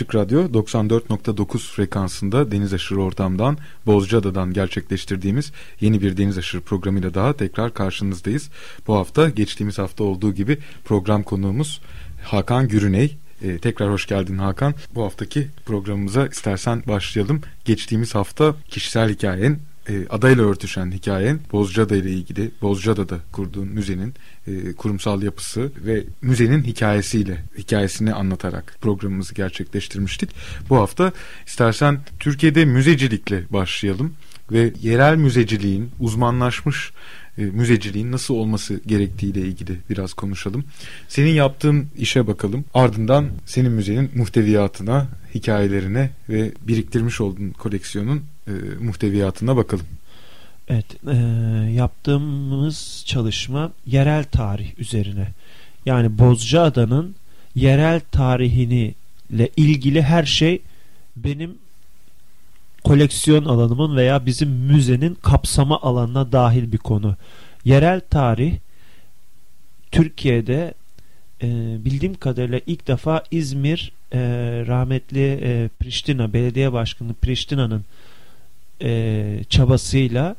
Açık Radyo 94.9 frekansında deniz aşırı ortamdan Bozcaada'dan gerçekleştirdiğimiz yeni bir deniz aşırı programıyla daha tekrar karşınızdayız. Bu hafta geçtiğimiz hafta olduğu gibi program konuğumuz Hakan Gürüney. Ee, tekrar hoş geldin Hakan. Bu haftaki programımıza istersen başlayalım. Geçtiğimiz hafta kişisel hikayen e, adayla örtüşen hikayen Bozcaada ile ilgili Bozcaada'da kurduğun müzenin e, kurumsal yapısı ve müzenin hikayesiyle hikayesini anlatarak programımızı gerçekleştirmiştik. Bu hafta istersen Türkiye'de müzecilikle başlayalım ve yerel müzeciliğin uzmanlaşmış e, müzeciliğin nasıl olması gerektiğiyle ilgili biraz konuşalım. Senin yaptığın işe bakalım. Ardından senin müzenin muhteviyatına, hikayelerine ve biriktirmiş olduğun koleksiyonun e, muhteviyatına bakalım. Evet, e, yaptığımız çalışma yerel tarih üzerine. Yani Bozcaada'nın yerel tarihini ile ilgili her şey benim koleksiyon alanımın veya bizim müzenin kapsama alanına dahil bir konu. Yerel tarih Türkiye'de e, bildiğim kadarıyla ilk defa İzmir e, rahmetli e, Priştina belediye başkanı Priştina'nın e, çabasıyla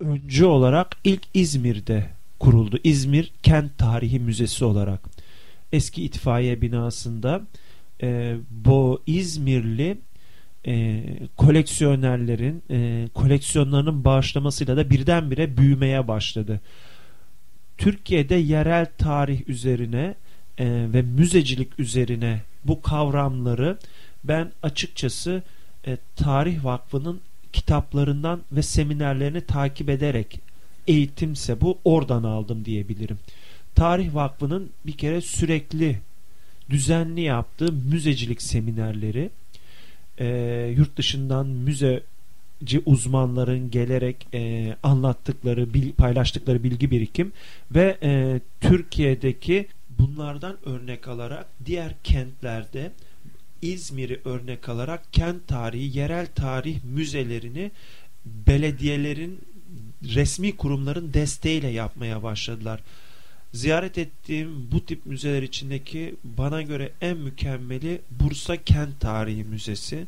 öncü olarak ilk İzmir'de kuruldu. İzmir Kent Tarihi Müzesi olarak. Eski itfaiye binasında e, bu İzmirli e, koleksiyonerlerin e, koleksiyonlarının bağışlamasıyla da birdenbire büyümeye başladı. Türkiye'de yerel tarih üzerine e, ve müzecilik üzerine bu kavramları ben açıkçası e, Tarih Vakfı'nın kitaplarından ve seminerlerini takip ederek eğitimse bu oradan aldım diyebilirim. Tarih Vakfı'nın bir kere sürekli düzenli yaptığı müzecilik seminerleri e, yurt dışından müzeci uzmanların gelerek e, anlattıkları, bil, paylaştıkları bilgi birikim ve e, Türkiye'deki bunlardan örnek alarak diğer kentlerde İzmir'i örnek alarak kent tarihi, yerel tarih müzelerini belediyelerin, resmi kurumların desteğiyle yapmaya başladılar. Ziyaret ettiğim bu tip müzeler içindeki bana göre en mükemmeli Bursa Kent Tarihi Müzesi.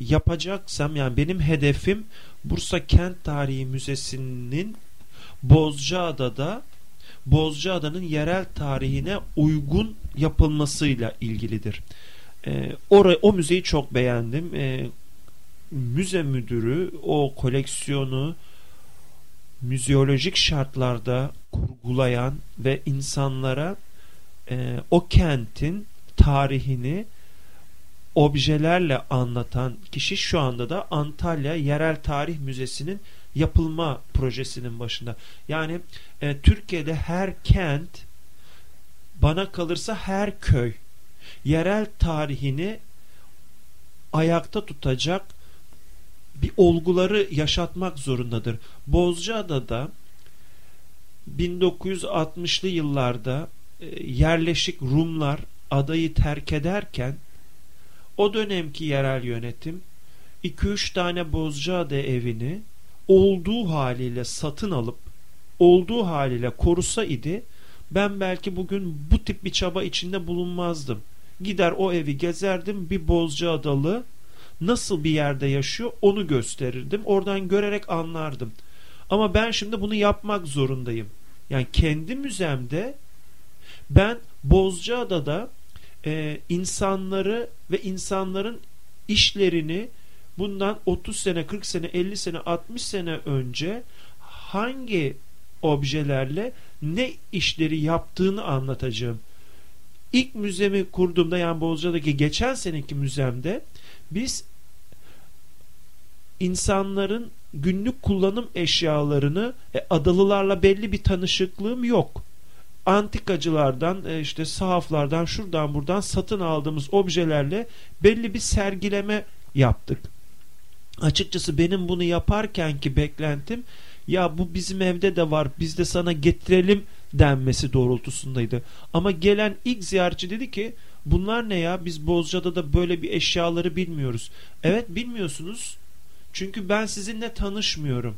Yapacaksam yani benim hedefim Bursa Kent Tarihi Müzesi'nin Bozcaada'da Bozcaada'nın yerel tarihine uygun yapılmasıyla ilgilidir. E, orayı, o müzeyi çok beğendim. E, müze müdürü o koleksiyonu müzeolojik şartlarda kurgulayan ve insanlara e, o kentin tarihini objelerle anlatan kişi şu anda da Antalya Yerel Tarih Müzesi'nin yapılma projesinin başında. Yani e, Türkiye'de her kent bana kalırsa her köy yerel tarihini ayakta tutacak bir olguları yaşatmak zorundadır. Bozcaada'da 1960'lı yıllarda e, yerleşik Rumlar adayı terk ederken o dönemki yerel yönetim 2-3 tane Bozcaada evini olduğu haliyle satın alıp olduğu haliyle korusa idi ben belki bugün bu tip bir çaba içinde bulunmazdım. Gider o evi gezerdim bir Bozcaadalı nasıl bir yerde yaşıyor onu gösterirdim. Oradan görerek anlardım. Ama ben şimdi bunu yapmak zorundayım. Yani kendi müzemde ben Bozcaada'da e, insanları ve insanların işlerini bundan 30 sene, 40 sene, 50 sene, 60 sene önce hangi objelerle ne işleri yaptığını anlatacağım. İlk müzemi kurduğumda yani Bozca'daki geçen seneki müzemde biz insanların günlük kullanım eşyalarını e, adalılarla belli bir tanışıklığım yok. antikacılardan e, işte sahaflardan şuradan buradan satın aldığımız objelerle belli bir sergileme yaptık. Açıkçası benim bunu yaparken ki beklentim ya bu bizim evde de var biz de sana getirelim denmesi doğrultusundaydı. Ama gelen ilk ziyaretçi dedi ki bunlar ne ya biz Bozca'da da böyle bir eşyaları bilmiyoruz. Evet bilmiyorsunuz çünkü ben sizinle tanışmıyorum.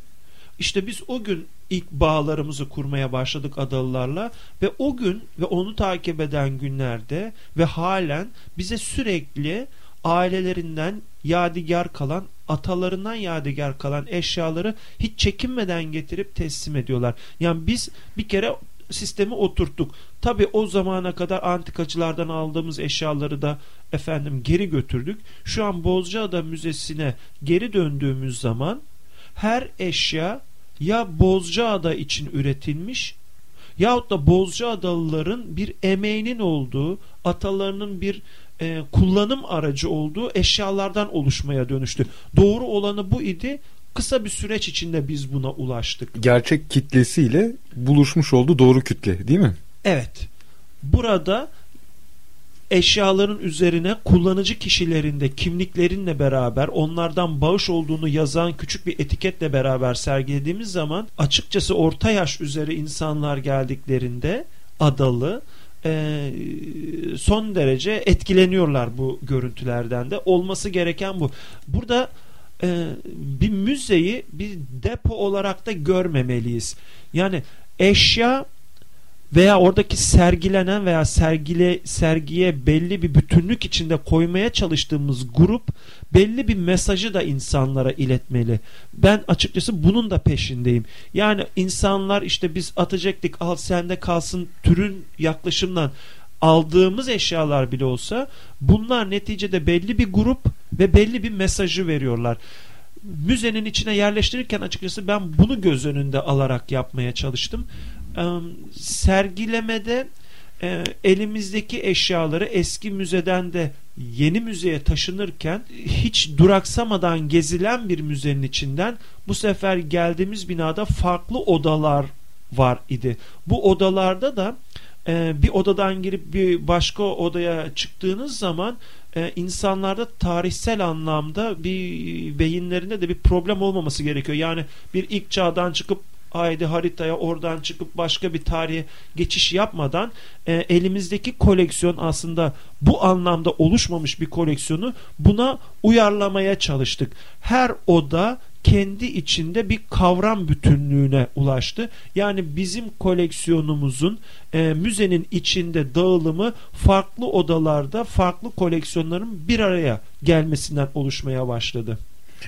İşte biz o gün ilk bağlarımızı kurmaya başladık adalılarla ve o gün ve onu takip eden günlerde ve halen bize sürekli ailelerinden yadigar kalan atalarından yadigar kalan eşyaları hiç çekinmeden getirip teslim ediyorlar. Yani biz bir kere sistemi oturttuk. Tabi o zamana kadar antikacılardan aldığımız eşyaları da efendim geri götürdük. Şu an Bozcaada Müzesi'ne geri döndüğümüz zaman her eşya ya Bozcaada için üretilmiş yahut da Bozcaadalıların bir emeğinin olduğu, atalarının bir e, kullanım aracı olduğu eşyalardan oluşmaya dönüştü. Doğru olanı bu idi. Kısa bir süreç içinde biz buna ulaştık. Gerçek kitlesiyle buluşmuş oldu doğru kütle değil mi? Evet. Burada eşyaların üzerine kullanıcı kişilerinde kimliklerinle beraber onlardan bağış olduğunu yazan küçük bir etiketle beraber sergilediğimiz zaman açıkçası orta yaş üzeri insanlar geldiklerinde adalı e, son derece etkileniyorlar bu görüntülerden de olması gereken bu. Burada e, bir müzeyi bir depo olarak da görmemeliyiz. Yani eşya veya oradaki sergilenen veya sergile sergiye belli bir bütünlük içinde koymaya çalıştığımız grup belli bir mesajı da insanlara iletmeli. Ben açıkçası bunun da peşindeyim. Yani insanlar işte biz atacaktık al sende kalsın türün yaklaşımdan aldığımız eşyalar bile olsa bunlar neticede belli bir grup ve belli bir mesajı veriyorlar müzenin içine yerleştirirken açıkçası ben bunu göz önünde alarak yapmaya çalıştım sergilemede e, elimizdeki eşyaları eski müzeden de yeni müzeye taşınırken hiç duraksamadan gezilen bir müzenin içinden bu sefer geldiğimiz binada farklı odalar var idi. Bu odalarda da e, bir odadan girip bir başka odaya çıktığınız zaman e, insanlarda tarihsel anlamda bir beyinlerinde de bir problem olmaması gerekiyor. Yani bir ilk çağdan çıkıp haydi haritaya oradan çıkıp başka bir tarihe geçiş yapmadan e, elimizdeki koleksiyon aslında bu anlamda oluşmamış bir koleksiyonu buna uyarlamaya çalıştık. Her oda kendi içinde bir kavram bütünlüğüne ulaştı. Yani bizim koleksiyonumuzun e, müzenin içinde dağılımı farklı odalarda farklı koleksiyonların bir araya gelmesinden oluşmaya başladı.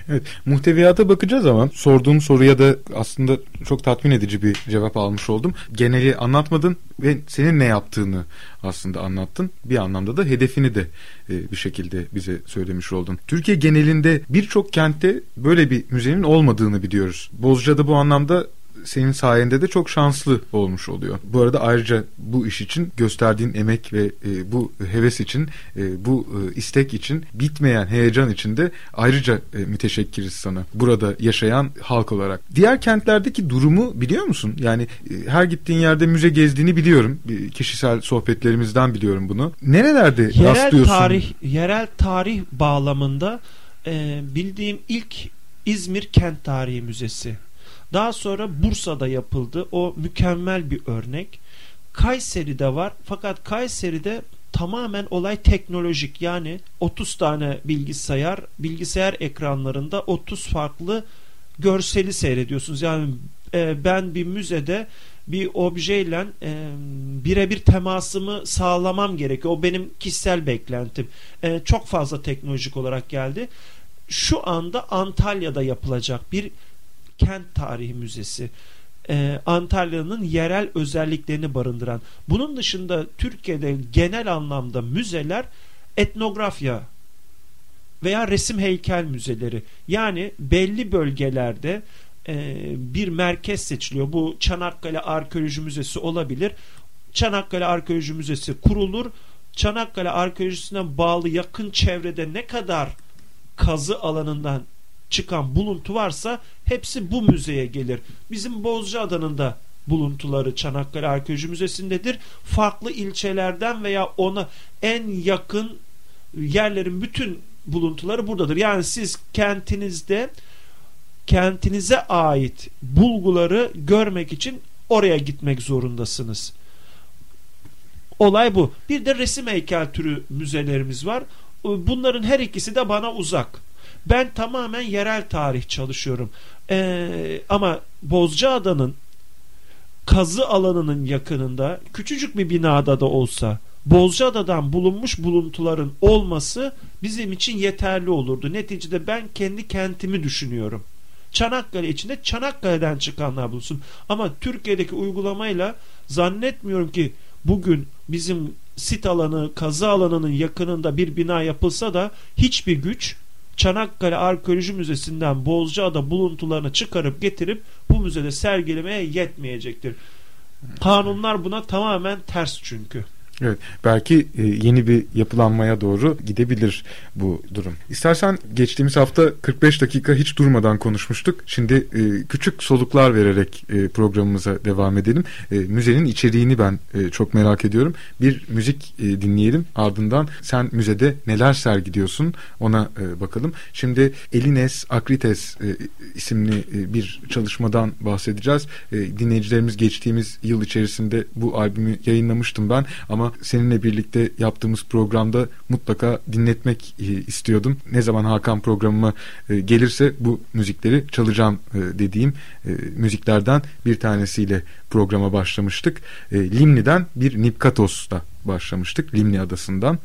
Evet, muhteviyata bakacağız ama sorduğum soruya da aslında çok tatmin edici bir cevap almış oldum. Geneli anlatmadın ve senin ne yaptığını aslında anlattın. Bir anlamda da hedefini de e, bir şekilde bize söylemiş oldun. Türkiye genelinde birçok kentte böyle bir müzenin olmadığını biliyoruz. Bozca'da bu anlamda senin sayende de çok şanslı olmuş oluyor. Bu arada ayrıca bu iş için gösterdiğin emek ve e, bu heves için, e, bu e, istek için, bitmeyen heyecan için de ayrıca e, müteşekkiriz sana. Burada yaşayan halk olarak. Diğer kentlerdeki durumu biliyor musun? Yani e, her gittiğin yerde müze gezdiğini biliyorum. E, kişisel sohbetlerimizden biliyorum bunu. Nerelerde yerel rastlıyorsun? Tarih, yerel tarih bağlamında e, bildiğim ilk İzmir Kent Tarihi Müzesi daha sonra Bursa'da yapıldı. O mükemmel bir örnek. Kayseri'de var. Fakat Kayseri'de tamamen olay teknolojik. Yani 30 tane bilgisayar, bilgisayar ekranlarında 30 farklı görseli seyrediyorsunuz. Yani e, ben bir müzede bir objeyle e, birebir temasımı sağlamam gerekiyor. O benim kişisel beklentim. E, çok fazla teknolojik olarak geldi. Şu anda Antalya'da yapılacak bir Kent Tarihi Müzesi. Ee, Antalya'nın yerel özelliklerini barındıran. Bunun dışında Türkiye'de genel anlamda müzeler etnografya veya resim heykel müzeleri. Yani belli bölgelerde e, bir merkez seçiliyor. Bu Çanakkale Arkeoloji Müzesi olabilir. Çanakkale Arkeoloji Müzesi kurulur. Çanakkale Arkeolojisi'ne bağlı yakın çevrede ne kadar kazı alanından çıkan buluntu varsa hepsi bu müzeye gelir. Bizim Bozcaada'nın da buluntuları Çanakkale Arkeoloji Müzesi'ndedir. Farklı ilçelerden veya ona en yakın yerlerin bütün buluntuları buradadır. Yani siz kentinizde kentinize ait bulguları görmek için oraya gitmek zorundasınız. Olay bu. Bir de resim heykel türü müzelerimiz var. Bunların her ikisi de bana uzak. Ben tamamen yerel tarih çalışıyorum. Ee, ama Bozcaada'nın kazı alanının yakınında küçücük bir binada da olsa Bozcaada'dan bulunmuş buluntuların olması bizim için yeterli olurdu. Neticede ben kendi kentimi düşünüyorum. Çanakkale içinde Çanakkale'den çıkanlar bulsun. Ama Türkiye'deki uygulamayla zannetmiyorum ki bugün bizim sit alanı, kazı alanının yakınında bir bina yapılsa da hiçbir güç Çanakkale Arkeoloji Müzesi'nden Bozcaada buluntularını çıkarıp getirip bu müzede sergilemeye yetmeyecektir. Kanunlar buna tamamen ters çünkü. Evet, belki e, yeni bir yapılanmaya doğru gidebilir bu durum. İstersen geçtiğimiz hafta 45 dakika hiç durmadan konuşmuştuk. Şimdi e, küçük soluklar vererek e, programımıza devam edelim. Müzenin içeriğini ben çok merak ediyorum. Bir müzik dinleyelim. Ardından sen müzede neler sergiliyorsun ona bakalım. Şimdi Elines Akrites isimli bir çalışmadan bahsedeceğiz. Dinleyicilerimiz geçtiğimiz yıl içerisinde bu albümü yayınlamıştım ben ama seninle birlikte yaptığımız programda mutlaka dinletmek e, istiyordum. Ne zaman Hakan programıma e, gelirse bu müzikleri çalacağım e, dediğim müziklerden bir tanesiyle programa başlamıştık. Limni'den bir Nipkatos'ta başlamıştık. Limni adasından.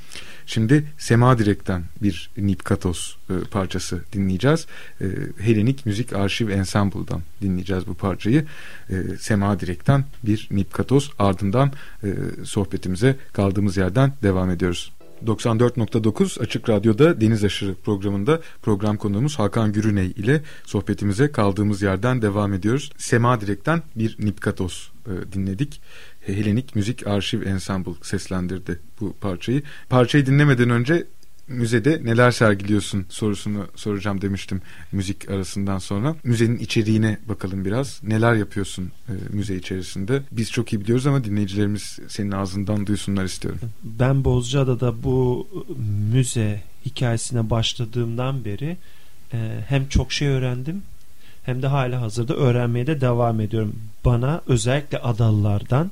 Şimdi Sema Direk'ten bir Nipkatos e, parçası dinleyeceğiz. E, Helenik Müzik Arşiv Ensemble'dan dinleyeceğiz bu parçayı. E, Sema Direk'ten bir Nipkatos ardından e, sohbetimize kaldığımız yerden devam ediyoruz. 94.9 Açık Radyo'da Deniz Aşırı programında program konuğumuz Hakan Gürüney ile sohbetimize kaldığımız yerden devam ediyoruz. Sema Direk'ten bir Nipkatos e, dinledik. Helenik Müzik Arşiv Ensemble seslendirdi bu parçayı. Parçayı dinlemeden önce müzede neler sergiliyorsun sorusunu soracağım demiştim müzik arasından sonra. Müzenin içeriğine bakalım biraz. Neler yapıyorsun e, müze içerisinde? Biz çok iyi biliyoruz ama dinleyicilerimiz senin ağzından duysunlar istiyorum. Ben Bozcaada'da bu müze hikayesine başladığımdan beri e, hem çok şey öğrendim hem de hala hazırda öğrenmeye de devam ediyorum. Bana özellikle adalılardan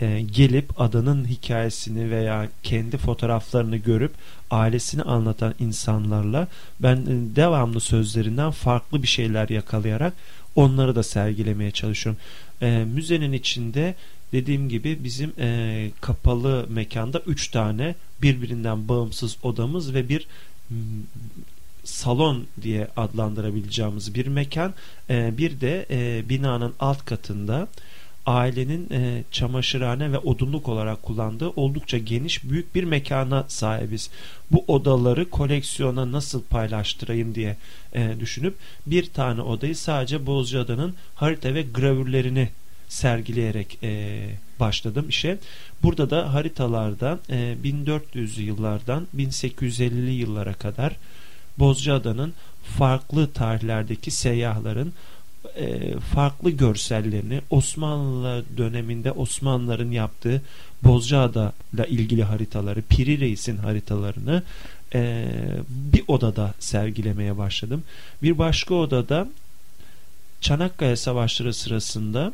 e, gelip adanın hikayesini veya kendi fotoğraflarını görüp ailesini anlatan insanlarla ben e, devamlı sözlerinden farklı bir şeyler yakalayarak onları da sergilemeye çalışıyorum. E, müzenin içinde dediğim gibi bizim e, kapalı mekanda üç tane birbirinden bağımsız odamız ve bir salon diye adlandırabileceğimiz bir mekan. E, bir de e, binanın alt katında ailenin e, çamaşırhane ve odunluk olarak kullandığı oldukça geniş büyük bir mekana sahibiz. Bu odaları koleksiyona nasıl paylaştırayım diye e, düşünüp bir tane odayı sadece Bozcaada'nın harita ve gravürlerini sergileyerek e, başladım işe. Burada da haritalardan e, 1400'lü yıllardan 1850'li yıllara kadar Bozcaada'nın farklı tarihlerdeki seyyahların e, farklı görsellerini Osmanlı döneminde Osmanlıların yaptığı Bozcaada ile ilgili haritaları, Piri Reis'in haritalarını e, bir odada sergilemeye başladım. Bir başka odada Çanakkale Savaşları sırasında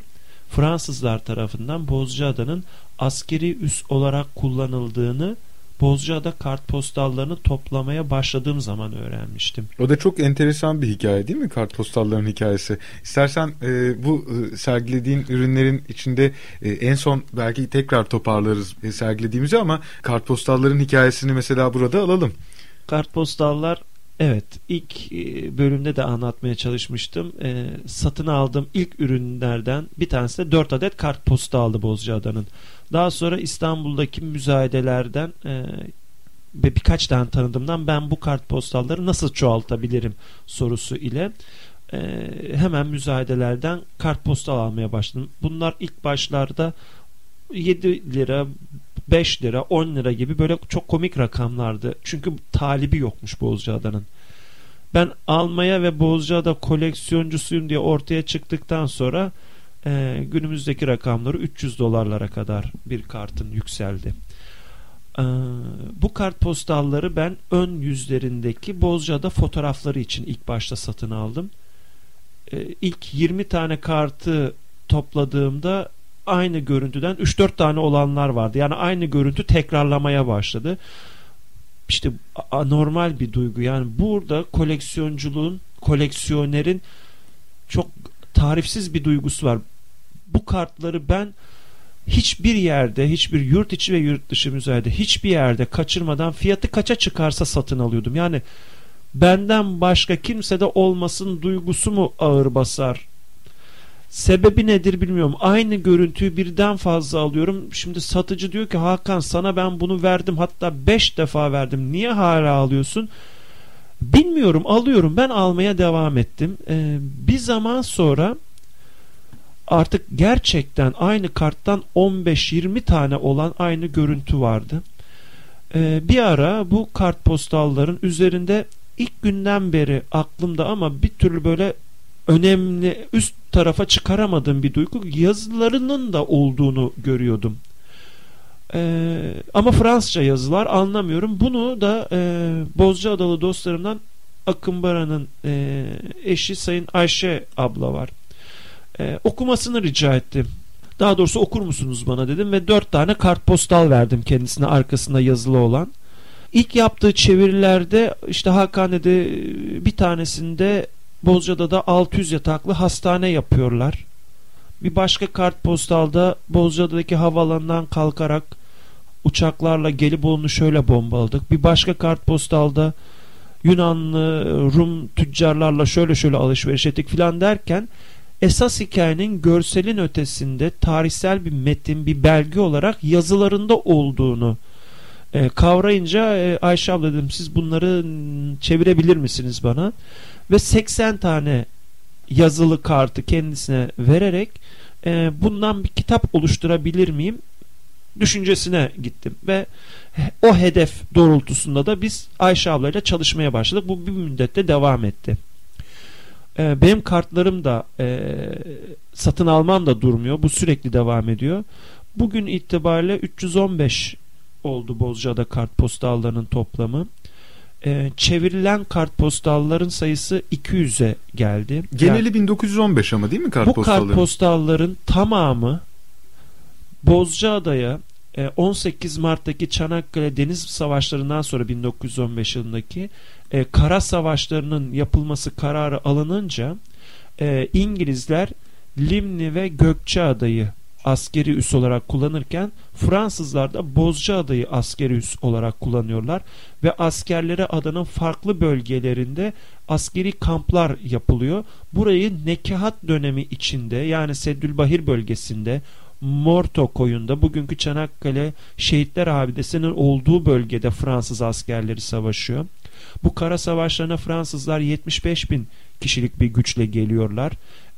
Fransızlar tarafından Bozcaada'nın askeri üs olarak kullanıldığını Bozcaada kartpostallarını toplamaya başladığım zaman öğrenmiştim. O da çok enteresan bir hikaye değil mi kartpostalların hikayesi? İstersen e, bu e, sergilediğin ürünlerin içinde e, en son belki tekrar toparlarız e, sergilediğimizi ama kartpostalların hikayesini mesela burada alalım. Kartpostallar Evet ilk e, bölümde de anlatmaya çalışmıştım. E, satın aldığım ilk ürünlerden bir tanesi de 4 adet kartpostaldı Bozcaada'nın. Daha sonra İstanbul'daki müzayedelerden e, ve birkaç tane tanıdığımdan ben bu kartpostalları nasıl çoğaltabilirim sorusu ile e, hemen müzayedelerden kartpostal almaya başladım. Bunlar ilk başlarda 7 lira 5 lira 10 lira gibi böyle çok komik rakamlardı. Çünkü talibi yokmuş Bozcaada'nın. Ben almaya ve Bozcaada koleksiyoncusuyum diye ortaya çıktıktan sonra e, günümüzdeki rakamları 300 dolarlara kadar bir kartın yükseldi. E, bu kartpostalları ben ön yüzlerindeki Bozcaada fotoğrafları için ilk başta satın aldım. E, ilk 20 tane kartı topladığımda aynı görüntüden 3-4 tane olanlar vardı. Yani aynı görüntü tekrarlamaya başladı. İşte anormal bir duygu. Yani burada koleksiyonculuğun, koleksiyonerin çok tarifsiz bir duygusu var. Bu kartları ben hiçbir yerde, hiçbir yurt içi ve yurt dışı müzede hiçbir yerde kaçırmadan fiyatı kaça çıkarsa satın alıyordum. Yani benden başka kimse de olmasın duygusu mu ağır basar Sebebi nedir bilmiyorum. Aynı görüntüyü birden fazla alıyorum. Şimdi satıcı diyor ki Hakan sana ben bunu verdim hatta 5 defa verdim. Niye hala alıyorsun? Bilmiyorum alıyorum. Ben almaya devam ettim. Ee, bir zaman sonra artık gerçekten aynı karttan 15-20 tane olan aynı görüntü vardı. Ee, bir ara bu kartpostalların üzerinde ilk günden beri aklımda ama bir türlü böyle önemli üst tarafa çıkaramadığım bir duygu yazılarının da olduğunu görüyordum. Ee, ama Fransızca yazılar anlamıyorum. Bunu da e, Bozcaadalı dostlarımdan Akın Baran'ın e, eşi Sayın Ayşe abla var. E, okumasını rica ettim. Daha doğrusu okur musunuz bana dedim ve dört tane kartpostal verdim kendisine arkasında yazılı olan. İlk yaptığı çevirilerde işte Hakanede bir tanesinde Bozca'da da 600 yataklı hastane yapıyorlar. Bir başka kartpostalda Bozca'daki havaalanından kalkarak uçaklarla Gelibolu'nu şöyle bombaladık. Bir başka kartpostalda Yunanlı, Rum tüccarlarla şöyle şöyle alışveriş ettik filan derken esas hikayenin görselin ötesinde tarihsel bir metin, bir belge olarak yazılarında olduğunu e, kavrayınca e, Ayşe abla dedim siz bunları çevirebilir misiniz bana? ve 80 tane yazılı kartı kendisine vererek e, bundan bir kitap oluşturabilir miyim düşüncesine gittim ve o hedef doğrultusunda da biz Ayşe ablayla çalışmaya başladık. Bu bir müddette devam etti. E, benim kartlarım da e, satın almam da durmuyor. Bu sürekli devam ediyor. Bugün itibariyle 315 oldu Bozcaada kartpostallarının toplamı e, çevrilen kartpostalların sayısı 200'e geldi. Geneli yani, 1915 ama değil mi kartpostalların? Bu kartpostalların tamamı Bozcaada'ya 18 e, Mart'taki Çanakkale Deniz Savaşları'ndan sonra 1915 yılındaki e, kara savaşlarının yapılması kararı alınınca e, İngilizler Limni ve Gökçeada'yı askeri üs olarak kullanırken Fransızlar da Bozcaada'yı askeri üs olarak kullanıyorlar ve askerlere adanın farklı bölgelerinde askeri kamplar yapılıyor. Burayı Nekahat dönemi içinde yani Seddülbahir bölgesinde Morto koyunda bugünkü Çanakkale Şehitler Abidesi'nin olduğu bölgede Fransız askerleri savaşıyor. Bu kara savaşlarına Fransızlar 75 bin kişilik bir güçle geliyorlar.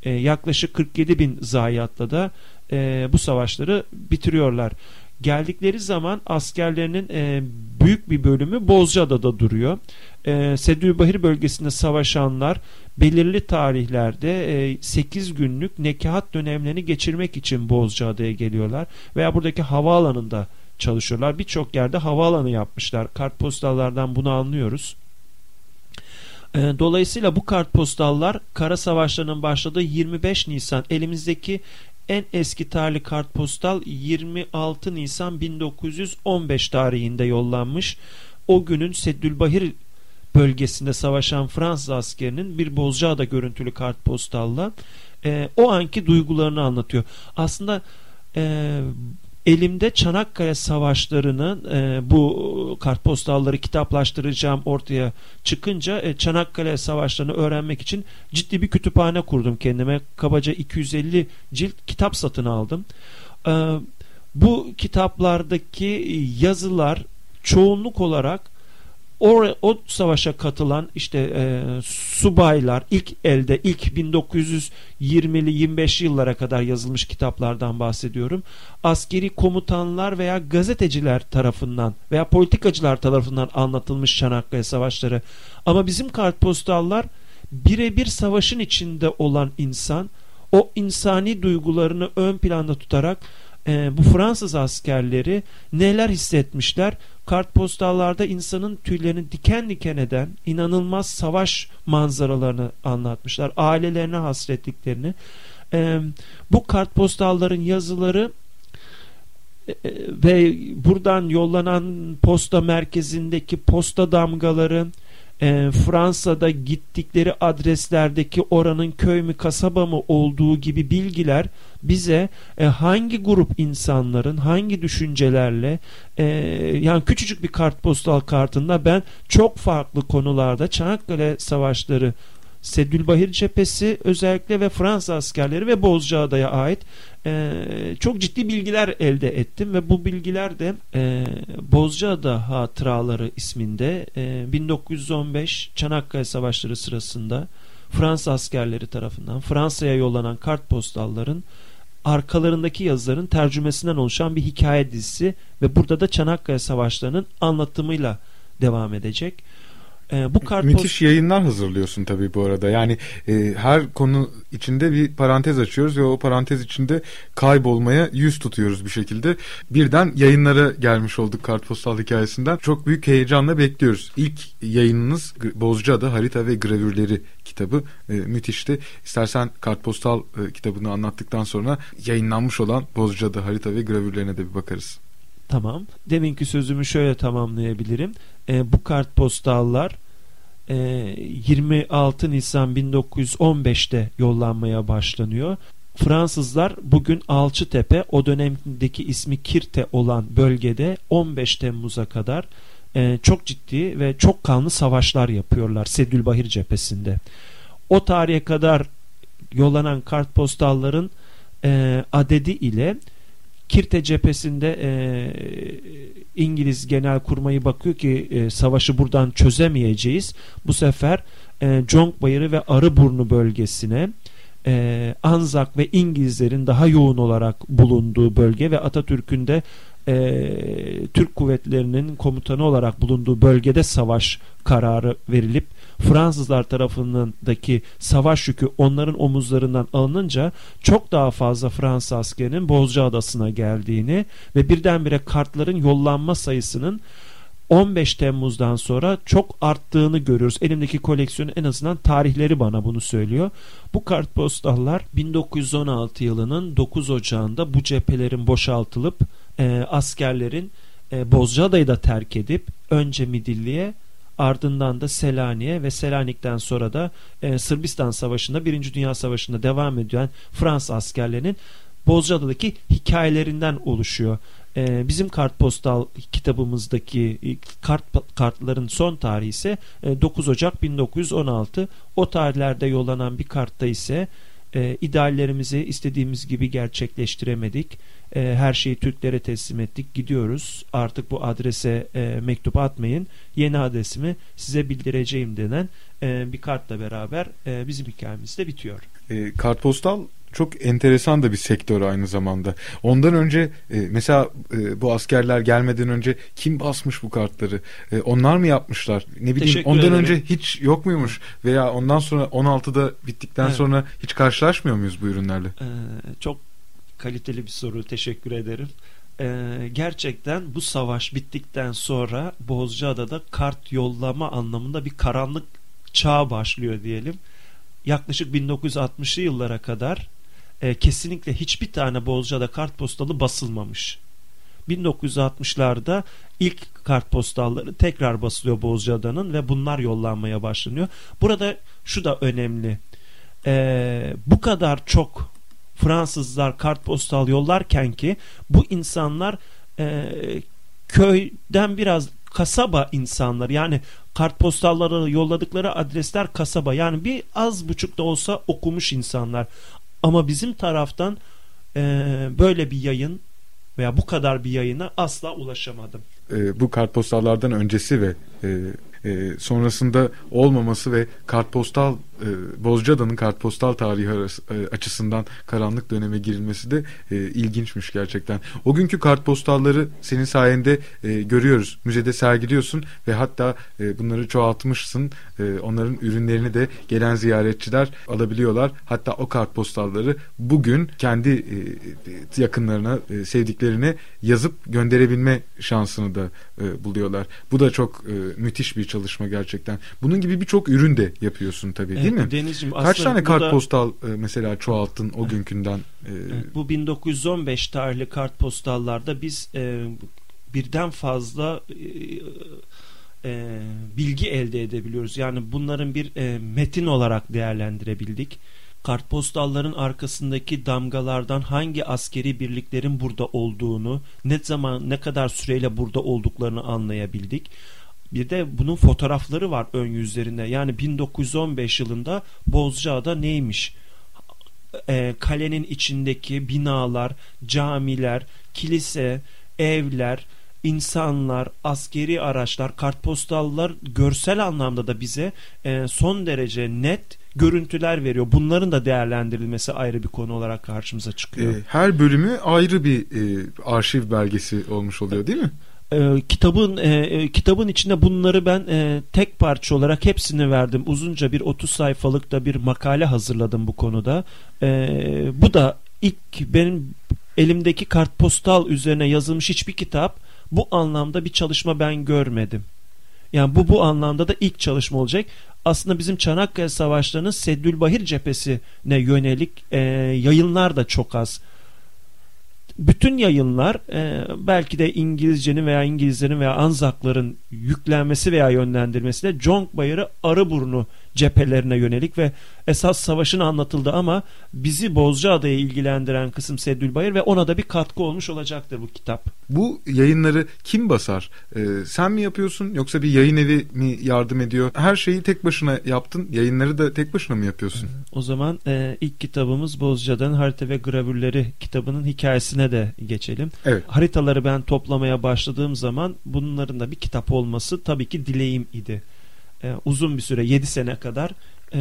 Ee, yaklaşık 47 bin zayiatla da e, bu savaşları bitiriyorlar. Geldikleri zaman askerlerinin e, büyük bir bölümü Bozcaada'da duruyor. E, Sedülbahir bölgesinde savaşanlar belirli tarihlerde e, 8 günlük nekahat dönemlerini geçirmek için Bozcaada'ya geliyorlar. Veya buradaki havaalanında çalışıyorlar. Birçok yerde havaalanı yapmışlar. Kartpostallardan bunu anlıyoruz. E, dolayısıyla bu kartpostallar kara savaşlarının başladığı 25 Nisan elimizdeki en eski tarihli kartpostal 26 Nisan 1915 tarihinde yollanmış. O günün Seddülbahir bölgesinde savaşan Fransız askerinin bir Bozcaada görüntülü kartpostalla e, o anki duygularını anlatıyor. Aslında e, elimde Çanakkale Savaşları'nın e, bu kartpostalları kitaplaştıracağım ortaya çıkınca e, Çanakkale Savaşları'nı öğrenmek için ciddi bir kütüphane kurdum kendime. Kabaca 250 cilt kitap satın aldım. E, bu kitaplardaki yazılar çoğunluk olarak o, o savaşa katılan işte e, subaylar ilk elde ilk 1920'li 25 yıllara kadar yazılmış kitaplardan bahsediyorum. Askeri komutanlar veya gazeteciler tarafından veya politikacılar tarafından anlatılmış Çanakkale savaşları. Ama bizim kartpostallar birebir savaşın içinde olan insan o insani duygularını ön planda tutarak e, bu Fransız askerleri neler hissetmişler? Kartpostallarda insanın tüylerini diken diken eden inanılmaz savaş manzaralarını anlatmışlar. Ailelerine hasretliklerini. E, bu kartpostalların yazıları e, ve buradan yollanan posta merkezindeki posta damgaları e, Fransa'da gittikleri adreslerdeki oranın köy mü kasaba mı olduğu gibi bilgiler bize e, hangi grup insanların hangi düşüncelerle e, yani küçücük bir kartpostal kartında ben çok farklı konularda Çanakkale savaşları Sedülbahir cephesi özellikle ve Fransa askerleri ve Bozcaada'ya ait e, çok ciddi bilgiler elde ettim ve bu bilgiler de e, Bozcaada Hatıraları isminde e, 1915 Çanakkale Savaşları sırasında Fransa askerleri tarafından Fransa'ya yollanan kartpostalların arkalarındaki yazıların tercümesinden oluşan bir hikaye dizisi ve burada da Çanakkale Savaşları'nın anlatımıyla devam edecek. E, bu kartpost... Müthiş yayınlar hazırlıyorsun tabii bu arada. Yani e, her konu içinde bir parantez açıyoruz ve o parantez içinde kaybolmaya yüz tutuyoruz bir şekilde. Birden yayınlara gelmiş olduk kartpostal hikayesinden. Çok büyük heyecanla bekliyoruz. İlk yayınınız Bozcaada Harita ve Gravürleri kitabı e, müthişti. İstersen kartpostal e, kitabını anlattıktan sonra yayınlanmış olan Bozcaada Harita ve Gravürlerine de bir bakarız. Tamam. Deminki sözümü şöyle tamamlayabilirim. E, bu kartpostallar e, 26 Nisan 1915'te yollanmaya başlanıyor. Fransızlar bugün Alçıtepe o dönemdeki ismi Kirte olan bölgede 15 Temmuz'a kadar e, çok ciddi ve çok kanlı savaşlar yapıyorlar Sedülbahir cephesinde. O tarihe kadar yollanan kartpostalların e, adedi ile Kirte cephesinde e, İngiliz genel kurmayı bakıyor ki e, savaşı buradan çözemeyeceğiz. Bu sefer e, Conk Bayırı ve Arıburnu bölgesine e, Anzak ve İngilizlerin daha yoğun olarak bulunduğu bölge ve Atatürk'ün de e, Türk kuvvetlerinin komutanı olarak bulunduğu bölgede savaş kararı verilip Fransızlar tarafındaki savaş yükü onların omuzlarından alınınca çok daha fazla Fransız askerinin Bozca Adası'na geldiğini ve birdenbire kartların yollanma sayısının 15 Temmuz'dan sonra çok arttığını görüyoruz. Elimdeki koleksiyonun en azından tarihleri bana bunu söylüyor. Bu kartpostallar 1916 yılının 9 Ocağı'nda bu cephelerin boşaltılıp e, askerlerin e, Bozcaada'yı da terk edip önce Midilli'ye ardından da Selanik'e ve Selanik'ten sonra da e, Sırbistan Savaşı'nda Birinci Dünya Savaşı'nda devam eden Fransız askerlerinin Bozcaada'daki hikayelerinden oluşuyor. E, bizim kartpostal kitabımızdaki kart kartların son tarihi ise e, 9 Ocak 1916. O tarihlerde yollanan bir kartta ise e, ideallerimizi istediğimiz gibi gerçekleştiremedik. E, her şeyi Türklere teslim ettik gidiyoruz. Artık bu adrese e, mektup atmayın. Yeni adresimi size bildireceğim denen e, bir kartla beraber e, bizim hikayemiz de bitiyor. E, kartpostal çok enteresan da bir sektör aynı zamanda. Ondan önce e, mesela e, bu askerler gelmeden önce kim basmış bu kartları? E, onlar mı yapmışlar? Ne bileyim Teşekkür ondan ederim. önce hiç yok muymuş? Veya ondan sonra 16'da bittikten evet. sonra hiç karşılaşmıyor muyuz bu ürünlerle? Ee, çok kaliteli bir soru. Teşekkür ederim. Ee, gerçekten bu savaş bittikten sonra Bozcaada'da kart yollama anlamında bir karanlık çağ başlıyor diyelim. Yaklaşık 1960'lı yıllara kadar e, kesinlikle hiçbir tane Bozcaada kartpostalı basılmamış. 1960'larda ilk kartpostalları tekrar basılıyor Bozcaada'nın ve bunlar yollanmaya başlanıyor. Burada şu da önemli. Ee, bu kadar çok Fransızlar kartpostal yollarken ki bu insanlar e, köyden biraz kasaba insanlar yani kartpostalları yolladıkları adresler kasaba yani bir az buçuk da olsa okumuş insanlar ama bizim taraftan e, böyle bir yayın veya bu kadar bir yayına asla ulaşamadım. e, bu kartpostallardan öncesi ve e, e, sonrasında olmaması ve kartpostal e, Bozcaada'nın kartpostal tarihi e, açısından karanlık döneme girilmesi de e, ilginçmiş gerçekten. O günkü kartpostalları senin sayende görüyoruz. Müzede sergiliyorsun ve hatta bunları çoğaltmışsın. Onların ürünlerini de gelen ziyaretçiler alabiliyorlar. Hatta o kartpostalları bugün kendi yakınlarına, sevdiklerine yazıp gönderebilme şansını da buluyorlar. Bu da çok müthiş bir çalışma gerçekten. Bunun gibi birçok ürün de yapıyorsun tabii değil mi? Denizciğim, Kaç tane kartpostal e, mesela çoğalttın o günkünden? E, evet, bu 1915 tarihli kartpostallarda biz e, birden fazla e, e, bilgi elde edebiliyoruz. Yani bunların bir e, metin olarak değerlendirebildik. Kartpostalların arkasındaki damgalardan hangi askeri birliklerin burada olduğunu, ne zaman ne kadar süreyle burada olduklarını anlayabildik. Bir de bunun fotoğrafları var ön yüzlerinde. Yani 1915 yılında Bozcaada neymiş? E, kalenin içindeki binalar, camiler, kilise, evler, insanlar, askeri araçlar, kartpostallar görsel anlamda da bize e, son derece net görüntüler veriyor. Bunların da değerlendirilmesi ayrı bir konu olarak karşımıza çıkıyor. E, her bölümü ayrı bir e, arşiv belgesi olmuş oluyor değil mi? E, kitabın e, e, kitabın içinde bunları ben e, tek parça olarak hepsini verdim. Uzunca bir 30 sayfalık da bir makale hazırladım bu konuda. E, bu da ilk benim elimdeki kartpostal üzerine yazılmış hiçbir kitap bu anlamda bir çalışma ben görmedim. Yani bu bu anlamda da ilk çalışma olacak. Aslında bizim Çanakkale Savaşları'nın Seddülbahir cephesine yönelik e, yayınlar da çok az bütün yayınlar e, belki de İngilizcenin veya İngilizlerin veya Anzakların yüklenmesi veya yönlendirmesi de Conk Bayırı Arıburnu cephelerine yönelik ve esas savaşın anlatıldı ama bizi Bozcaada'ya ilgilendiren kısım Seddül Bayır ve ona da bir katkı olmuş olacaktır bu kitap. Bu yayınları kim basar? Ee, sen mi yapıyorsun yoksa bir yayın evi mi yardım ediyor? Her şeyi tek başına yaptın. Yayınları da tek başına mı yapıyorsun? O zaman e, ilk kitabımız Bozcaada'nın harita ve gravürleri kitabının hikayesine de geçelim. Evet. Haritaları ben toplamaya başladığım zaman bunların da bir kitap olması tabii ki dileğim idi e, uzun bir süre 7 sene kadar e,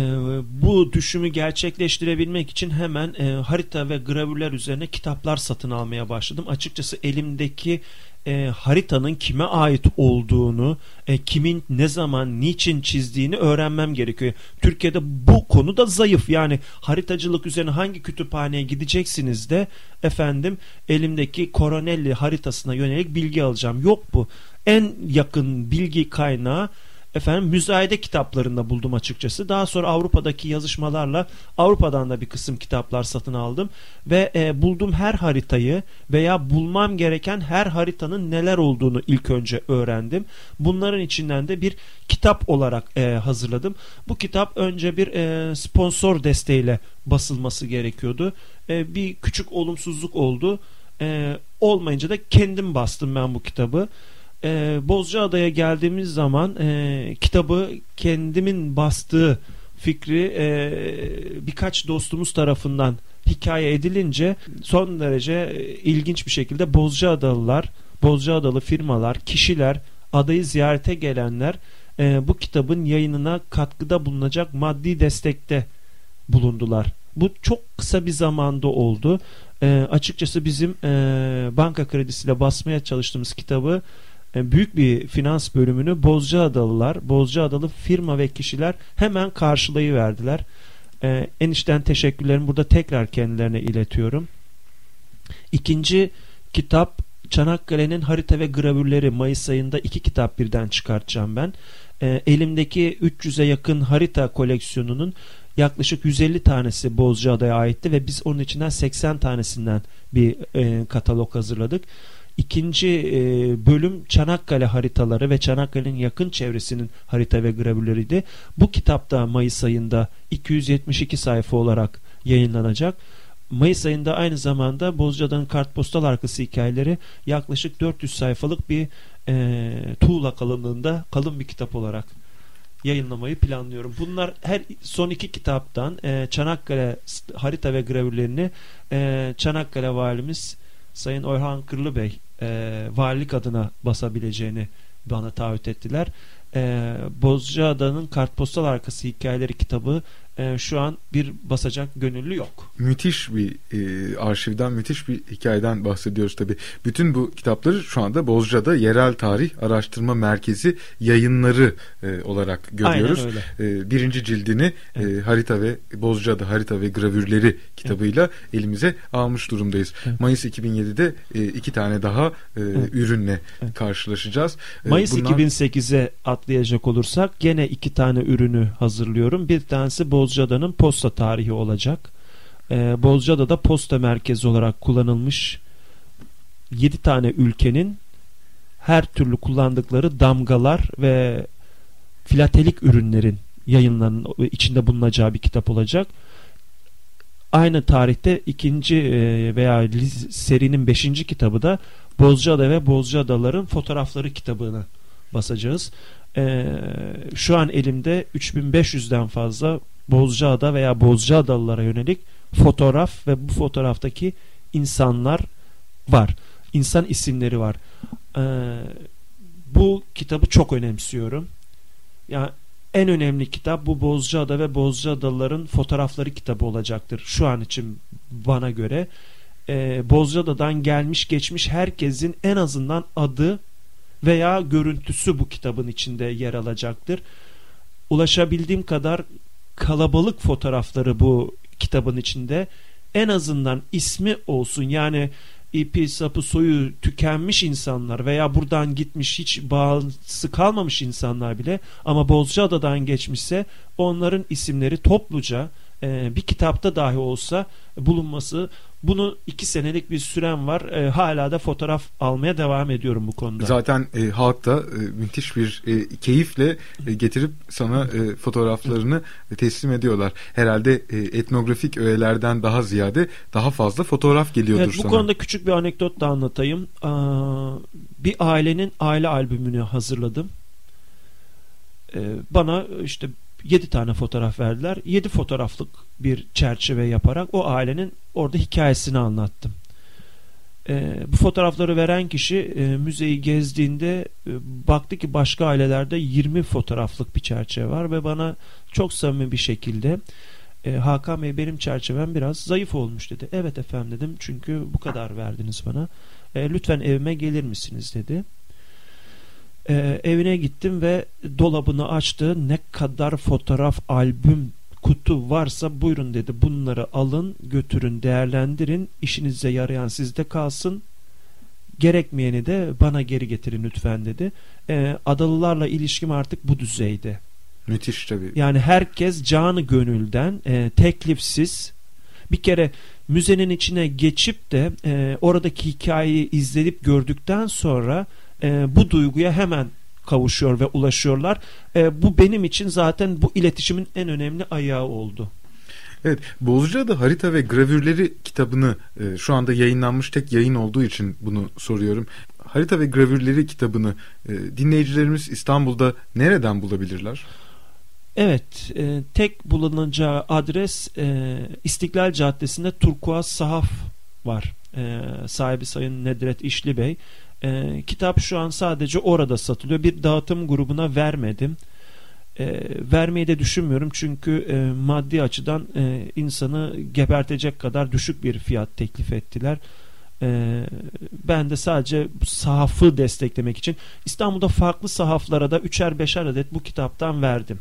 bu düşümü gerçekleştirebilmek için hemen e, harita ve gravürler üzerine kitaplar satın almaya başladım. Açıkçası elimdeki e, haritanın kime ait olduğunu, e, kimin ne zaman, niçin çizdiğini öğrenmem gerekiyor. Türkiye'de bu konu da zayıf. Yani haritacılık üzerine hangi kütüphaneye gideceksiniz de efendim elimdeki Coronelli haritasına yönelik bilgi alacağım. Yok bu. En yakın bilgi kaynağı efendim müzayede kitaplarında buldum açıkçası. Daha sonra Avrupa'daki yazışmalarla Avrupa'dan da bir kısım kitaplar satın aldım ve e, bulduğum her haritayı veya bulmam gereken her haritanın neler olduğunu ilk önce öğrendim. Bunların içinden de bir kitap olarak e, hazırladım. Bu kitap önce bir e, sponsor desteğiyle basılması gerekiyordu. E, bir küçük olumsuzluk oldu. E, olmayınca da kendim bastım ben bu kitabı e, Bozcaada'ya geldiğimiz zaman e, kitabı kendimin bastığı fikri e, birkaç dostumuz tarafından hikaye edilince son derece e, ilginç bir şekilde Bozcaadalılar, Bozcaadalı firmalar, kişiler, adayı ziyarete gelenler e, bu kitabın yayınına katkıda bulunacak maddi destekte bulundular. Bu çok kısa bir zamanda oldu. E, açıkçası bizim e, banka kredisiyle basmaya çalıştığımız kitabı büyük bir finans bölümünü Bozcaadalılar, Bozcaadalı firma ve kişiler hemen karşılayıverdiler. E, enişten teşekkürlerimi burada tekrar kendilerine iletiyorum. İkinci kitap Çanakkale'nin harita ve gravürleri Mayıs ayında iki kitap birden çıkartacağım ben. E, elimdeki 300'e yakın harita koleksiyonunun yaklaşık 150 tanesi Bozcaada'ya aitti ve biz onun içinden 80 tanesinden bir e, katalog hazırladık. İkinci e, bölüm Çanakkale haritaları ve Çanakkale'nin yakın çevresinin harita ve gravürleriydi. Bu kitapta Mayıs ayında 272 sayfa olarak yayınlanacak. Mayıs ayında aynı zamanda Bozcaada'nın kartpostal arkası hikayeleri yaklaşık 400 sayfalık bir e, tuğla kalınlığında kalın bir kitap olarak yayınlamayı planlıyorum. Bunlar her son iki kitaptan e, Çanakkale harita ve gravürlerini e, Çanakkale valimiz Sayın Orhan Kırlıbey e, valilik adına basabileceğini bana taahhüt ettiler. E, Bozcaada'nın kartpostal arkası hikayeleri kitabı e, şu an bir basacak gönüllü yok. Müthiş bir e, arşivden, müthiş bir hikayeden bahsediyoruz tabi. Bütün bu kitapları şu anda Bozca'da Yerel Tarih Araştırma Merkezi yayınları e, olarak görüyoruz. E, birinci cildini evet. e, harita ve Bozca'da harita ve gravürleri kitabıyla evet. elimize almış durumdayız. Evet. Mayıs 2007'de e, iki tane daha e, evet. ürünle evet. karşılaşacağız. E, Mayıs Bunlar... 2008'e atlayacak olursak gene iki tane ürünü hazırlıyorum. Bir tanesi Boz Bozcaada'nın posta tarihi olacak. Ee, Bozcaada'da posta merkezi olarak kullanılmış 7 tane ülkenin her türlü kullandıkları damgalar ve filatelik ürünlerin yayınlarının içinde bulunacağı bir kitap olacak. Aynı tarihte ikinci e, veya serinin beşinci kitabı da Bozcaada ve Bozcaadaların fotoğrafları kitabını basacağız. Ee, şu an elimde 3500'den fazla Bozcaada veya Bozcaadalılara yönelik fotoğraf ve bu fotoğraftaki insanlar var. İnsan isimleri var. Ee, bu kitabı çok önemsiyorum. Yani en önemli kitap bu Bozcaada ve Bozcaadalıların fotoğrafları kitabı olacaktır. Şu an için bana göre. Ee, Bozcaada'dan gelmiş geçmiş herkesin en azından adı veya görüntüsü bu kitabın içinde yer alacaktır. Ulaşabildiğim kadar kalabalık fotoğrafları bu kitabın içinde. En azından ismi olsun. Yani ipi sapı soyu tükenmiş insanlar veya buradan gitmiş hiç bağlısı kalmamış insanlar bile ama Bozcaada'dan geçmişse onların isimleri topluca e, bir kitapta dahi olsa bulunması bunu iki senelik bir sürem var. E, hala da fotoğraf almaya devam ediyorum bu konuda. Zaten e, halk da e, müthiş bir e, keyifle e, getirip sana e, fotoğraflarını teslim ediyorlar. Herhalde e, etnografik öğelerden daha ziyade daha fazla fotoğraf geliyordur evet, bu sana. Bu konuda küçük bir anekdot da anlatayım. Aa, bir ailenin aile albümünü hazırladım. Ee, bana işte 7 tane fotoğraf verdiler. 7 fotoğraflık bir çerçeve yaparak o ailenin orada hikayesini anlattım. E, bu fotoğrafları veren kişi e, müzeyi gezdiğinde e, baktı ki başka ailelerde 20 fotoğraflık bir çerçeve var ve bana çok samimi bir şekilde e, Hakan Bey benim çerçevem biraz zayıf olmuş dedi. Evet efendim dedim çünkü bu kadar verdiniz bana. E, lütfen evime gelir misiniz dedi. E, evine gittim ve dolabını açtı. Ne kadar fotoğraf, albüm, kutu varsa buyurun dedi. Bunları alın, götürün, değerlendirin. İşinize yarayan sizde kalsın. Gerekmeyeni de bana geri getirin lütfen dedi. E, adalılarla ilişkim artık bu düzeyde. Müthiş tabii. Yani herkes canı gönülden, e, teklifsiz bir kere müzenin içine geçip de e, oradaki hikayeyi izleyip gördükten sonra e, bu duyguya hemen kavuşuyor ve ulaşıyorlar. E, bu benim için zaten bu iletişimin en önemli ayağı oldu. Evet, Bozcaada Harita ve Gravürleri kitabını e, şu anda yayınlanmış tek yayın olduğu için bunu soruyorum. Harita ve Gravürleri kitabını e, dinleyicilerimiz İstanbul'da nereden bulabilirler? Evet, e, tek bulunacağı adres e, İstiklal Caddesi'nde Turkuaz Sahaf var. E, sahibi Sayın Nedret İşli Bey. E, kitap şu an sadece orada satılıyor. Bir dağıtım grubuna vermedim. E, vermeyi de düşünmüyorum çünkü e, maddi açıdan e, insanı gebertecek kadar düşük bir fiyat teklif ettiler. E, ben de sadece sahafı desteklemek için İstanbul'da farklı sahaflara da üçer beşer adet bu kitaptan verdim.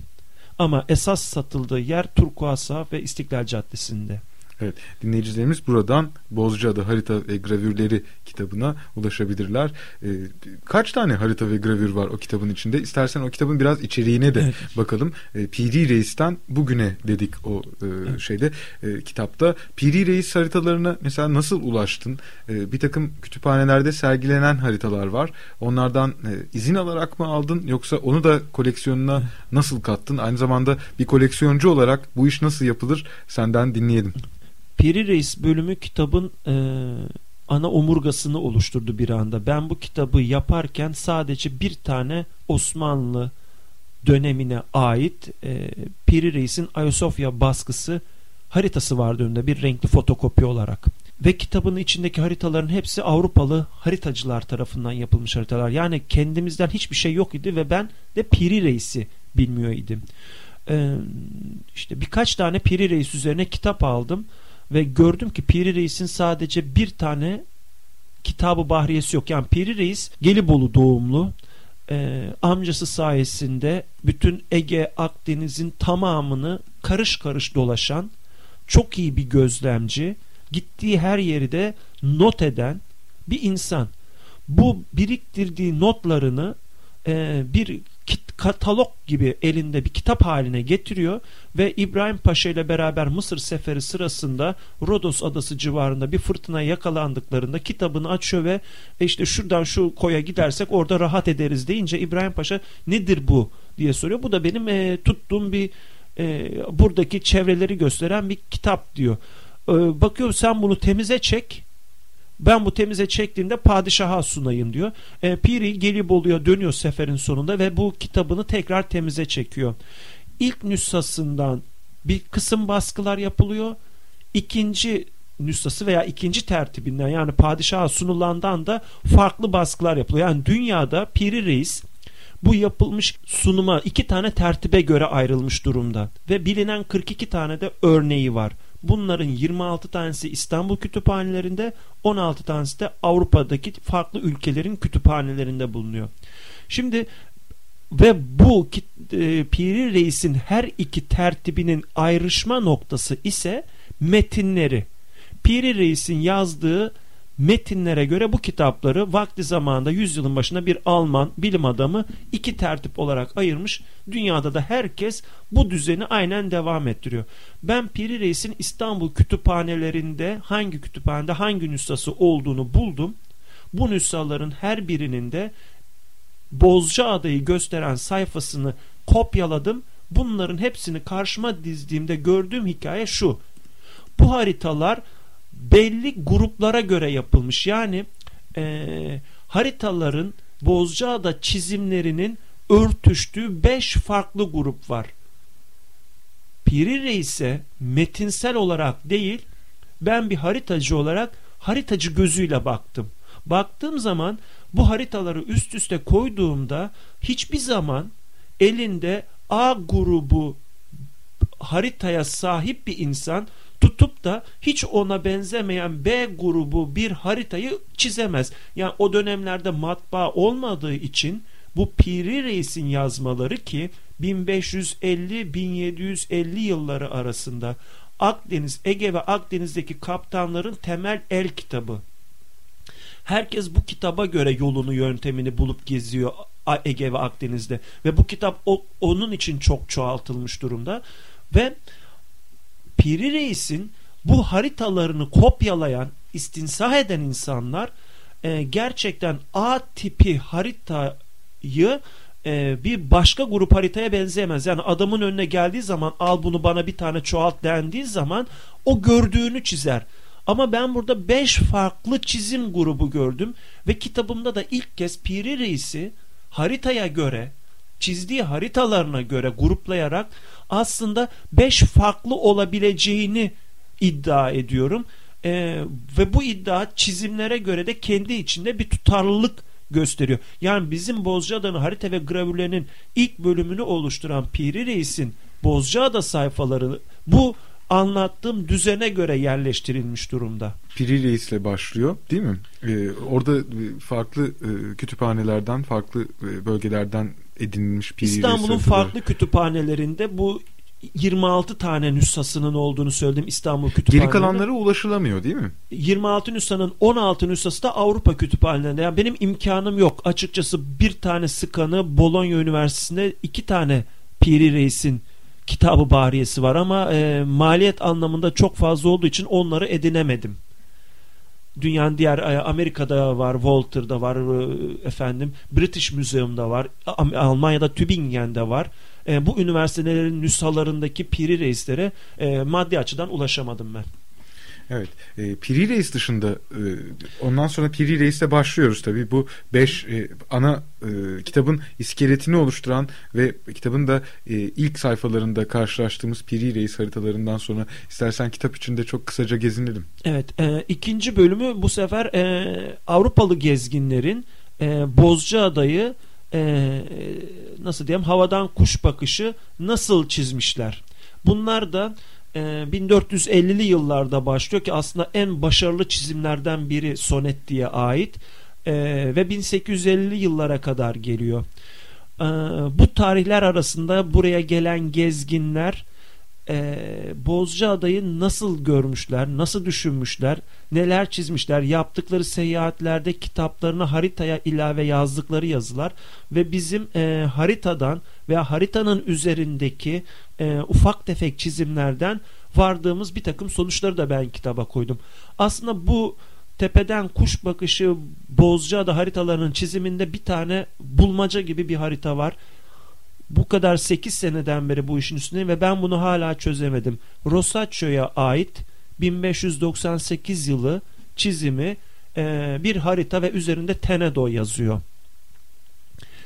Ama esas satıldığı yer Turkuaz Sahaf ve İstiklal Caddesi'nde. Evet, dinleyicilerimiz buradan Bozcaada Harita ve Gravürleri kitabına ulaşabilirler. Ee, kaç tane harita ve gravür var o kitabın içinde? İstersen o kitabın biraz içeriğine de evet. bakalım. Ee, Piri Reis'ten bugüne dedik o e, evet. şeyde e, kitapta. Piri Reis haritalarına mesela nasıl ulaştın? E, bir takım kütüphanelerde sergilenen haritalar var. Onlardan e, izin alarak mı aldın yoksa onu da koleksiyonuna nasıl kattın? Aynı zamanda bir koleksiyoncu olarak bu iş nasıl yapılır? Senden dinleyelim. Piri Reis bölümü kitabın e, ana omurgasını oluşturdu bir anda. Ben bu kitabı yaparken sadece bir tane Osmanlı dönemine ait e, Piri Reis'in Ayasofya baskısı haritası vardı önünde bir renkli fotokopi olarak. ve kitabın içindeki haritaların hepsi Avrupalı haritacılar tarafından yapılmış haritalar. Yani kendimizden hiçbir şey yok idi ve ben de Piri Reis'i bilmiyor idim. Ee, işte birkaç tane Piri Reis üzerine kitap aldım ve gördüm ki Piri Reis'in sadece bir tane kitabı bahriyesi yok. Yani Piri Reis Gelibolu doğumlu e, amcası sayesinde bütün Ege Akdeniz'in tamamını karış karış dolaşan çok iyi bir gözlemci gittiği her yeri de not eden bir insan. Bu biriktirdiği notlarını e, bir katalog gibi elinde bir kitap haline getiriyor ve İbrahim Paşa ile beraber Mısır seferi sırasında Rodos adası civarında bir fırtına yakalandıklarında kitabını açıyor ve e işte şuradan şu koya gidersek orada rahat ederiz deyince İbrahim Paşa nedir bu diye soruyor. Bu da benim e, tuttuğum bir e, buradaki çevreleri gösteren bir kitap diyor. E, bakıyor sen bunu temize çek ben bu temize çektiğimde padişaha sunayım diyor. E, Piri gelip oluyor dönüyor seferin sonunda ve bu kitabını tekrar temize çekiyor. İlk nüshasından bir kısım baskılar yapılıyor. İkinci nüshası veya ikinci tertibinden yani padişaha sunulandan da farklı baskılar yapılıyor. Yani dünyada Piri Reis bu yapılmış sunuma iki tane tertibe göre ayrılmış durumda ve bilinen 42 tane de örneği var. Bunların 26 tanesi İstanbul kütüphanelerinde, 16 tanesi de Avrupa'daki farklı ülkelerin kütüphanelerinde bulunuyor. Şimdi ve bu e, Piri Reis'in her iki tertibinin ayrışma noktası ise metinleri. Piri Reis'in yazdığı metinlere göre bu kitapları vakti zamanında yüzyılın başında bir Alman bilim adamı iki tertip olarak ayırmış. Dünyada da herkes bu düzeni aynen devam ettiriyor. Ben Piri Reis'in İstanbul kütüphanelerinde hangi kütüphanede hangi nüshası olduğunu buldum. Bu nüshaların her birinin de Bozca adayı gösteren sayfasını kopyaladım. Bunların hepsini karşıma dizdiğimde gördüğüm hikaye şu. Bu haritalar belli gruplara göre yapılmış. Yani e, haritaların Bozcaada çizimlerinin örtüştüğü beş farklı grup var. Piri Reis'e metinsel olarak değil ben bir haritacı olarak haritacı gözüyle baktım. Baktığım zaman bu haritaları üst üste koyduğumda hiçbir zaman elinde A grubu haritaya sahip bir insan tutup da hiç ona benzemeyen B grubu bir haritayı çizemez. Yani o dönemlerde matbaa olmadığı için bu Piri Reis'in yazmaları ki 1550-1750 yılları arasında Akdeniz, Ege ve Akdeniz'deki kaptanların temel el kitabı. Herkes bu kitaba göre yolunu yöntemini bulup geziyor Ege ve Akdeniz'de ve bu kitap onun için çok çoğaltılmış durumda ve Piri Reis'in bu haritalarını kopyalayan, istinsah eden insanlar e, gerçekten A tipi haritayı e, bir başka grup haritaya benzeyemez. Yani adamın önüne geldiği zaman al bunu bana bir tane çoğalt dendiği zaman o gördüğünü çizer. Ama ben burada beş farklı çizim grubu gördüm ve kitabımda da ilk kez Piri Reis'i haritaya göre çizdiği haritalarına göre gruplayarak aslında beş farklı olabileceğini iddia ediyorum. Ee, ve bu iddia çizimlere göre de kendi içinde bir tutarlılık gösteriyor. Yani bizim Bozcaada'nın harita ve gravürlerinin ilk bölümünü oluşturan Piri Reis'in Bozcaada sayfaları bu anlattığım düzene göre yerleştirilmiş durumda. Piri Reis'le başlıyor değil mi? Ee, orada farklı e, kütüphanelerden, farklı e, bölgelerden edinilmiş Piri İstanbul'un farklı kütüphanelerinde bu 26 tane nüshasının olduğunu söyledim İstanbul kütüphanelerinde. Geri kalanlara ulaşılamıyor değil mi? 26 nüshanın 16 nüshası da Avrupa kütüphanelerinde. Yani benim imkanım yok. Açıkçası bir tane sıkanı Bologna Üniversitesi'nde iki tane Piri Reis'in kitabı bariyesi var ama e, maliyet anlamında çok fazla olduğu için onları edinemedim. Dünyanın diğer e, Amerika'da var, Walter'da var, e, efendim British Museum'da var, Almanya'da Tübingen'de var. E, bu üniversitelerin nüshalarındaki piri reislere e, maddi açıdan ulaşamadım ben. Evet. E, Piri Reis dışında e, ondan sonra Piri Reis'le başlıyoruz tabii. Bu beş e, ana e, kitabın iskeletini oluşturan ve kitabın da e, ilk sayfalarında karşılaştığımız Piri Reis haritalarından sonra istersen kitap içinde çok kısaca gezinelim. Evet. E, ikinci bölümü bu sefer e, Avrupalı gezginlerin e, Bozcaada'yı e, nasıl diyeyim havadan kuş bakışı nasıl çizmişler. Bunlar da 1450'li ee, yıllarda başlıyor ki aslında en başarılı çizimlerden biri Sonet diye ait e, ve 1850'li yıllara kadar geliyor. E, bu tarihler arasında buraya gelen gezginler e, Bozcaada'yı nasıl görmüşler, nasıl düşünmüşler, neler çizmişler, yaptıkları seyahatlerde kitaplarına haritaya ilave yazdıkları yazılar ve bizim e, haritadan veya haritanın üzerindeki e, ufak tefek çizimlerden vardığımız bir takım sonuçları da ben kitaba koydum. Aslında bu tepeden kuş bakışı Bozcaada haritalarının çiziminde bir tane bulmaca gibi bir harita var. Bu kadar 8 seneden beri bu işin üstündeyim ve ben bunu hala çözemedim. Rosaccio'ya ait 1598 yılı çizimi e, bir harita ve üzerinde Tenedo yazıyor.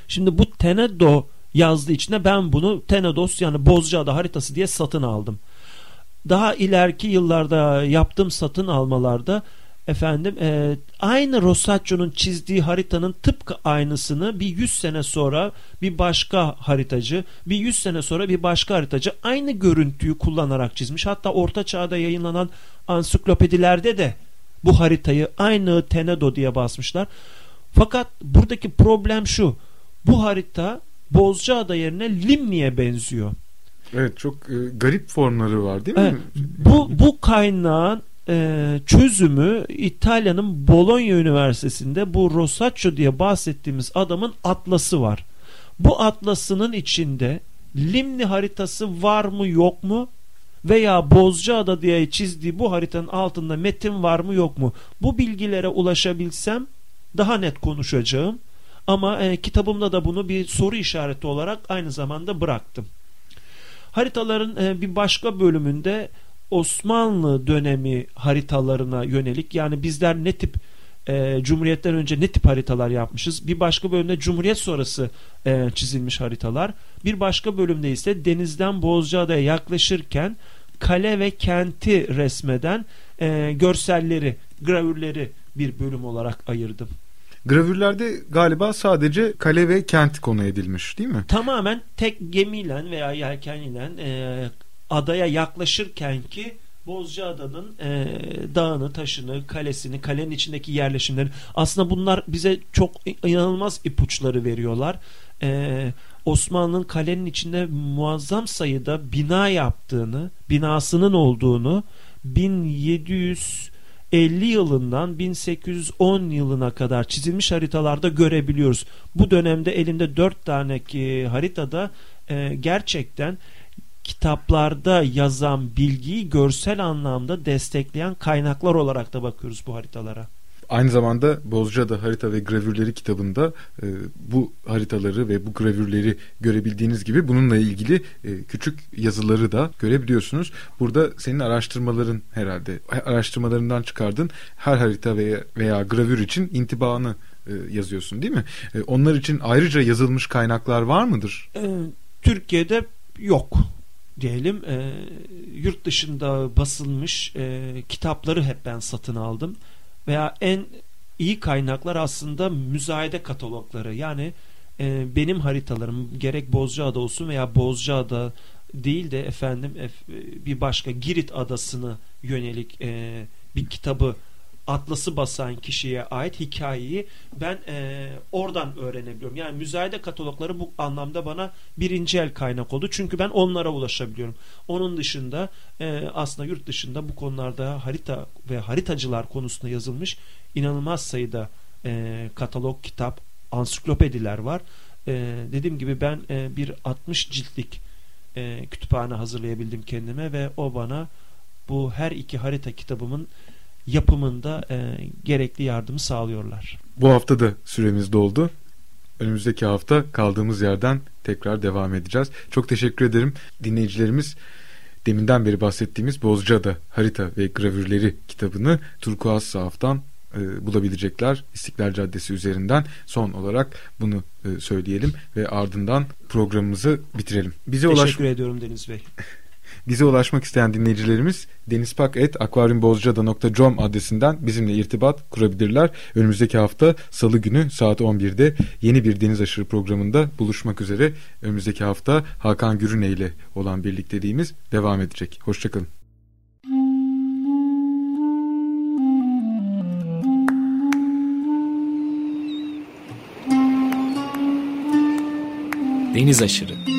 Şimdi bu Tenedo yazdığı için ben bunu Tenedos yani Bozcaada haritası diye satın aldım. Daha ileriki yıllarda yaptığım satın almalarda efendim e, aynı Rosaccio'nun çizdiği haritanın tıpkı aynısını bir 100 sene sonra bir başka haritacı bir 100 sene sonra bir başka haritacı aynı görüntüyü kullanarak çizmiş. Hatta orta çağda yayınlanan ansiklopedilerde de bu haritayı aynı Tenedo diye basmışlar. Fakat buradaki problem şu. Bu harita Bozcaada yerine Limni'ye benziyor. Evet çok e, garip formları var değil mi? Evet, bu, bu kaynağın e, çözümü İtalya'nın Bologna Üniversitesi'nde bu Rosaccio diye bahsettiğimiz adamın atlası var. Bu atlasının içinde Limni haritası var mı yok mu? Veya Bozcaada diye çizdiği bu haritanın altında metin var mı yok mu? Bu bilgilere ulaşabilsem daha net konuşacağım. Ama e, kitabımda da bunu bir soru işareti olarak aynı zamanda bıraktım. Haritaların e, bir başka bölümünde Osmanlı dönemi haritalarına yönelik yani bizler ne tip e, Cumhuriyet'ten önce ne tip haritalar yapmışız? Bir başka bölümde Cumhuriyet sonrası e, çizilmiş haritalar. Bir başka bölümde ise denizden Bozcaada'ya yaklaşırken kale ve kenti resmeden e, görselleri, gravürleri bir bölüm olarak ayırdım. Gravürlerde galiba sadece kale ve kent konu edilmiş değil mi? Tamamen tek gemiyle veya yelkenle e, adaya yaklaşırken ki Bozcaada'nın e, dağını, taşını, kalesini, kalenin içindeki yerleşimleri aslında bunlar bize çok inanılmaz ipuçları veriyorlar. E, Osmanlı'nın kalenin içinde muazzam sayıda bina yaptığını, binasının olduğunu 1700 50 yılından 1810 yılına kadar çizilmiş haritalarda görebiliyoruz. Bu dönemde elimde 4 tane ki haritada e, gerçekten kitaplarda yazan bilgiyi görsel anlamda destekleyen kaynaklar olarak da bakıyoruz bu haritalara. Aynı zamanda Bozcaada Harita ve Gravürleri kitabında e, bu haritaları ve bu gravürleri görebildiğiniz gibi bununla ilgili e, küçük yazıları da görebiliyorsunuz. Burada senin araştırmaların herhalde araştırmalarından çıkardın her harita veya, veya gravür için intibanı e, yazıyorsun değil mi? E, onlar için ayrıca yazılmış kaynaklar var mıdır? E, Türkiye'de yok diyelim e, yurt dışında basılmış e, kitapları hep ben satın aldım. Veya en iyi kaynaklar aslında müzayede katalogları. Yani e, benim haritalarım gerek Bozcaada olsun veya Bozcaada değil de efendim bir başka Girit adasını yönelik e, bir kitabı atlası basan kişiye ait hikayeyi ben e, oradan öğrenebiliyorum. Yani müzayede katalogları bu anlamda bana birinci el kaynak oldu. Çünkü ben onlara ulaşabiliyorum. Onun dışında e, aslında yurt dışında bu konularda harita ve haritacılar konusunda yazılmış inanılmaz sayıda e, katalog, kitap, ansiklopediler var. E, dediğim gibi ben e, bir 60 ciltlik e, kütüphane hazırlayabildim kendime ve o bana bu her iki harita kitabımın yapımında e, gerekli yardımı sağlıyorlar. Bu hafta da süremiz doldu. Önümüzdeki hafta kaldığımız yerden tekrar devam edeceğiz. Çok teşekkür ederim dinleyicilerimiz. deminden beri bahsettiğimiz Bozcaada harita ve gravürleri kitabını Turkuaz Sahaf'tan e, bulabilecekler İstiklal Caddesi üzerinden. Son olarak bunu e, söyleyelim ve ardından programımızı bitirelim. Bize Teşekkür ulaş... ediyorum Deniz Bey. Bize ulaşmak isteyen dinleyicilerimiz denizpak.akvaryumbozcada.com adresinden bizimle irtibat kurabilirler. Önümüzdeki hafta salı günü saat 11'de yeni bir deniz aşırı programında buluşmak üzere. Önümüzdeki hafta Hakan Gürüne ile olan birlikteliğimiz devam edecek. Hoşçakalın. Deniz aşırı